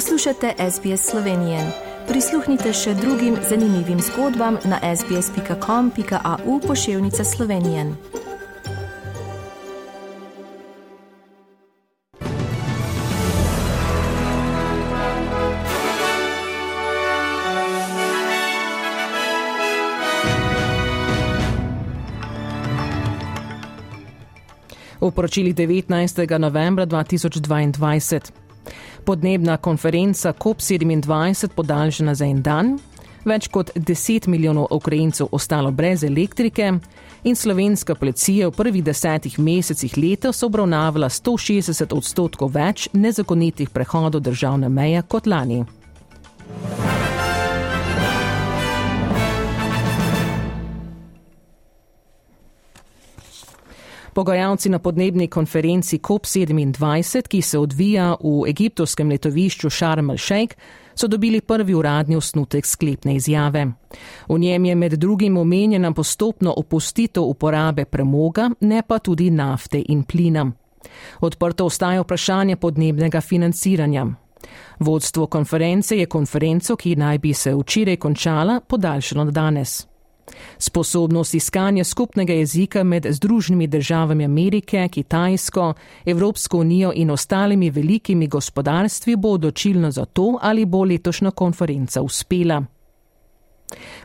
Poslušate SBS Slovenije. Prisluhnite še drugim zanimivim zgodbam na sbsp.com.au pošiljka Slovenije. v poročilih 19. novembra 2022. Podnebna konferenca COP27 podaljšana za en dan, več kot 10 milijonov Ukrajincev ostalo brez elektrike in slovenska policija v prvih desetih mesecih letos obravnavala 160 odstotkov več nezakonitih prehodov državne meje kot lani. Pogajalci na podnebni konferenci COP27, ki se odvija v egiptovskem letovišču Sharm el-Sheikh, so dobili prvi uradni osnutek sklepne izjave. V njem je med drugim omenjena postopno opustitev uporabe premoga, ne pa tudi nafte in plina. Odprto ostaje vprašanje podnebnega financiranja. Vodstvo konference je konferenco, ki naj bi se včeraj končala, podaljšalo danes. Sposobnost iskanja skupnega jezika med Združenimi državami Amerike, Kitajsko, Evropsko unijo in ostalimi velikimi gospodarstvi bo odločilno za to, ali bo letošnja konferenca uspela.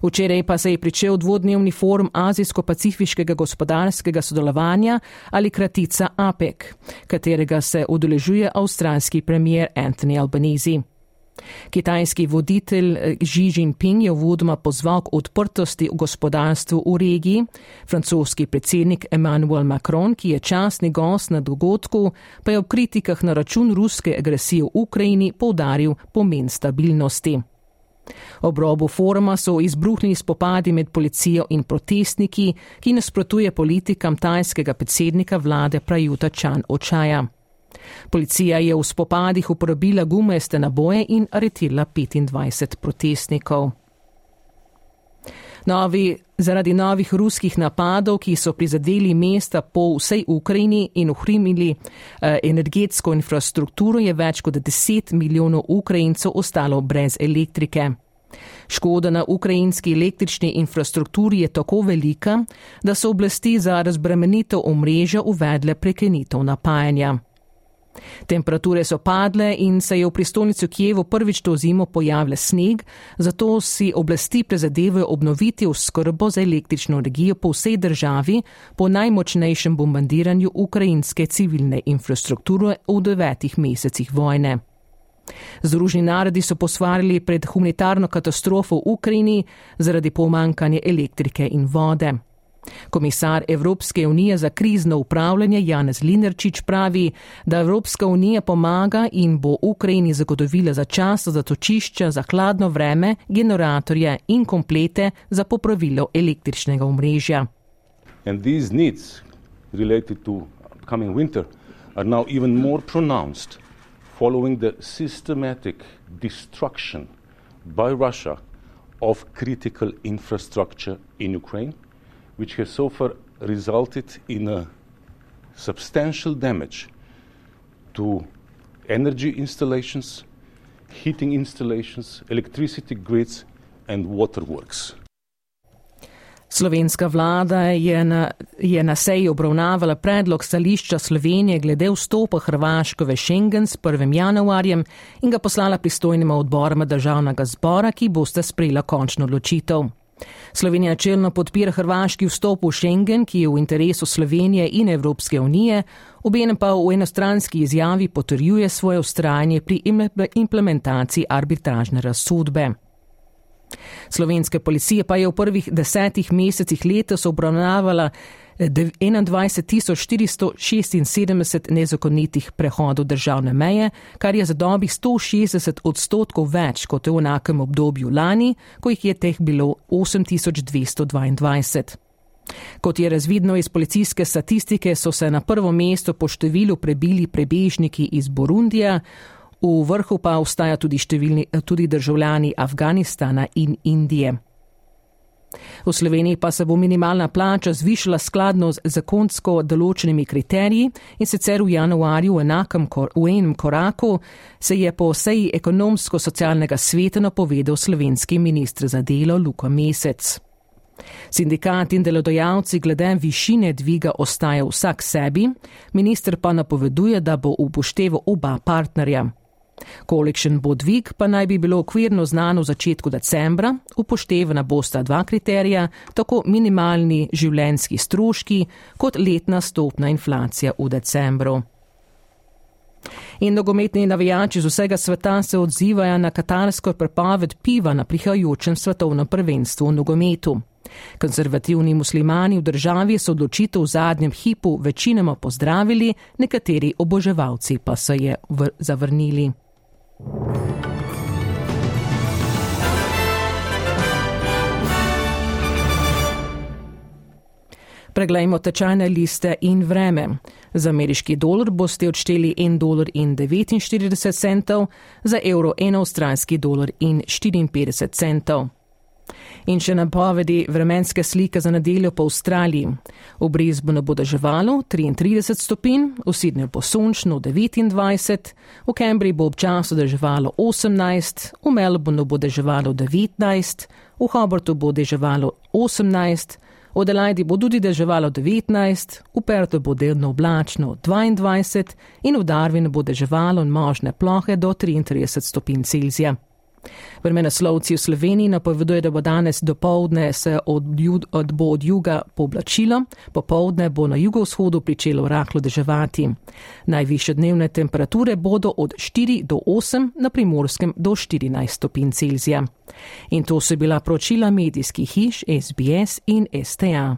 Včeraj pa se je pričel dvodnevni forum Azijsko-Pacifiškega gospodarskega sodelovanja ali kratica APEC, katerega se udeležuje avstralski premier Anthony Albanese. Kitajski voditelj eh, Xi Jinping je vodoma pozval k odprtosti v gospodarstvu v regiji. Francoski predsednik Emmanuel Macron, ki je časni gost na dogodku, pa je v kritikah na račun ruske agresije v Ukrajini povdaril pomen stabilnosti. Ob robu foruma so izbruhnili spopadi med policijo in protestniki, ki nasprotuje politikam tajskega predsednika vlade Prajuta Čan Očaja. Policija je v spopadih uporabila gumaste naboje in aretirala 25 protestnikov. Novi, zaradi novih ruskih napadov, ki so prizadeli mesta po vsej Ukrajini in uhrimili eh, energetsko infrastrukturo, je več kot 10 milijonov Ukrajincev ostalo brez elektrike. Škoda na ukrajinski električni infrastrukturi je tako velika, da so oblasti za razbremenitev omrežja uvedle prekenitev napajanja. Temperature so padle in se je v prestolnici Kijevu prvič to zimo pojavil sneg, zato si oblasti prezadevajo obnoviti oskrbo za električno energijo po vsej državi po najmočnejšem bombardiranju ukrajinske civilne infrastrukture v devetih mesecih vojne. Združeni narodi so posvarili pred humanitarno katastrofo v Ukrajini zaradi pomankanja elektrike in vode. Komisar Evropske unije za krizno upravljanje Janez Linerčič pravi, da Evropska unija pomaga in bo Ukrajini zagotovila za čas zatočišča za hladno vreme, generatorje in komplete za popravilo električnega omrežja. And these needs related to coming winter are now even more pronounced following the systematic destruction by Russia of critical infrastructure in Ukraine which has so far resulted in a substantial damage to energy installations, heating installations, electricity grids, and waterworks. Slovenska vlada je na, je na seji obravnavala predlog stališča Slovenije glede vstopa Hrvaške v Schengen s 1. januarjem in ga poslala pristojnima odborama državnega zbora, ki boste sprejela končno odločitev. Slovenija čelno podpira hrvaški vstop v Schengen, ki je v interesu Slovenije in Evropske unije, obenem pa v enostranski izjavi potrjuje svoje ustrajanje pri implementaciji arbitražne razsodbe. Slovenske policije pa je v prvih desetih mesecih letos obravnavala 21.476 nezakonitih prehodov državne meje, kar je za dobi 160 odstotkov več kot v enakem obdobju lani, ko jih je teh bilo 8222. Kot je razvidno iz policijske statistike, so se na prvo mesto po številu prebili prebežniki iz Burundija, v vrhu pa ostaja tudi, številni, tudi državljani Afganistana in Indije. V Sloveniji pa se bo minimalna plača zvišala skladno z zakonsko določenimi kriteriji in sicer v januarju v, enakem, v enem koraku se je po seji ekonomsko-socialnega sveta napovedal slovenski ministr za delo Luka Mesec. Sindikat in delodajalci glede višine dviga ostaje vsak sebi, minister pa napoveduje, da bo upošteval oba partnerja. Kolikšen bo dvig, pa naj bi bilo okvirno znano v začetku decembra, upoštevana bosta dva kriterija, tako minimalni življenski stroški kot letna stopna inflacija v decembru. In nogometni navijači z vsega sveta se odzivajo na katarsko prepoved piva na prihajajočem svetovnem prvenstvu v nogometu. Konzervativni muslimani v državi so odločitev v zadnjem hipu večinoma pozdravili, nekateri oboževalci pa so je zavrnili. Preglejmo tečajne liste in vreme. Za ameriški dolar boste odšteli 1,49 dolar, za evro 1 avstralski dolar in 54 centov. In še napovedi vremenske slike za nedeljo po Avstraliji. V Brisbaneu bo deževalo 33 stopinj, v Sydneyju bo sončno 29, v Cambridgeu bo občasno deževalo 18, v Melbourneu bo deževalo 19, v Hobartu bo deževalo 18, v Adelaidi bo tudi deževalo 19, v Perthu bo delno oblačno 22 in v Darwinu bo deževalo in možne plohe do 33 stopinj Celzija. Vremenoslovci v Sloveniji napovedujejo, da bo danes do povdne se od, od, bo od juga poblačilo, popovdne bo na jugovzhodu pričelo rahlo deževati. Najviše dnevne temperature bodo od 4 do 8, na primorskem do 14 stopinj Celzija. In to so bila pročila medijskih hiš SBS in STA.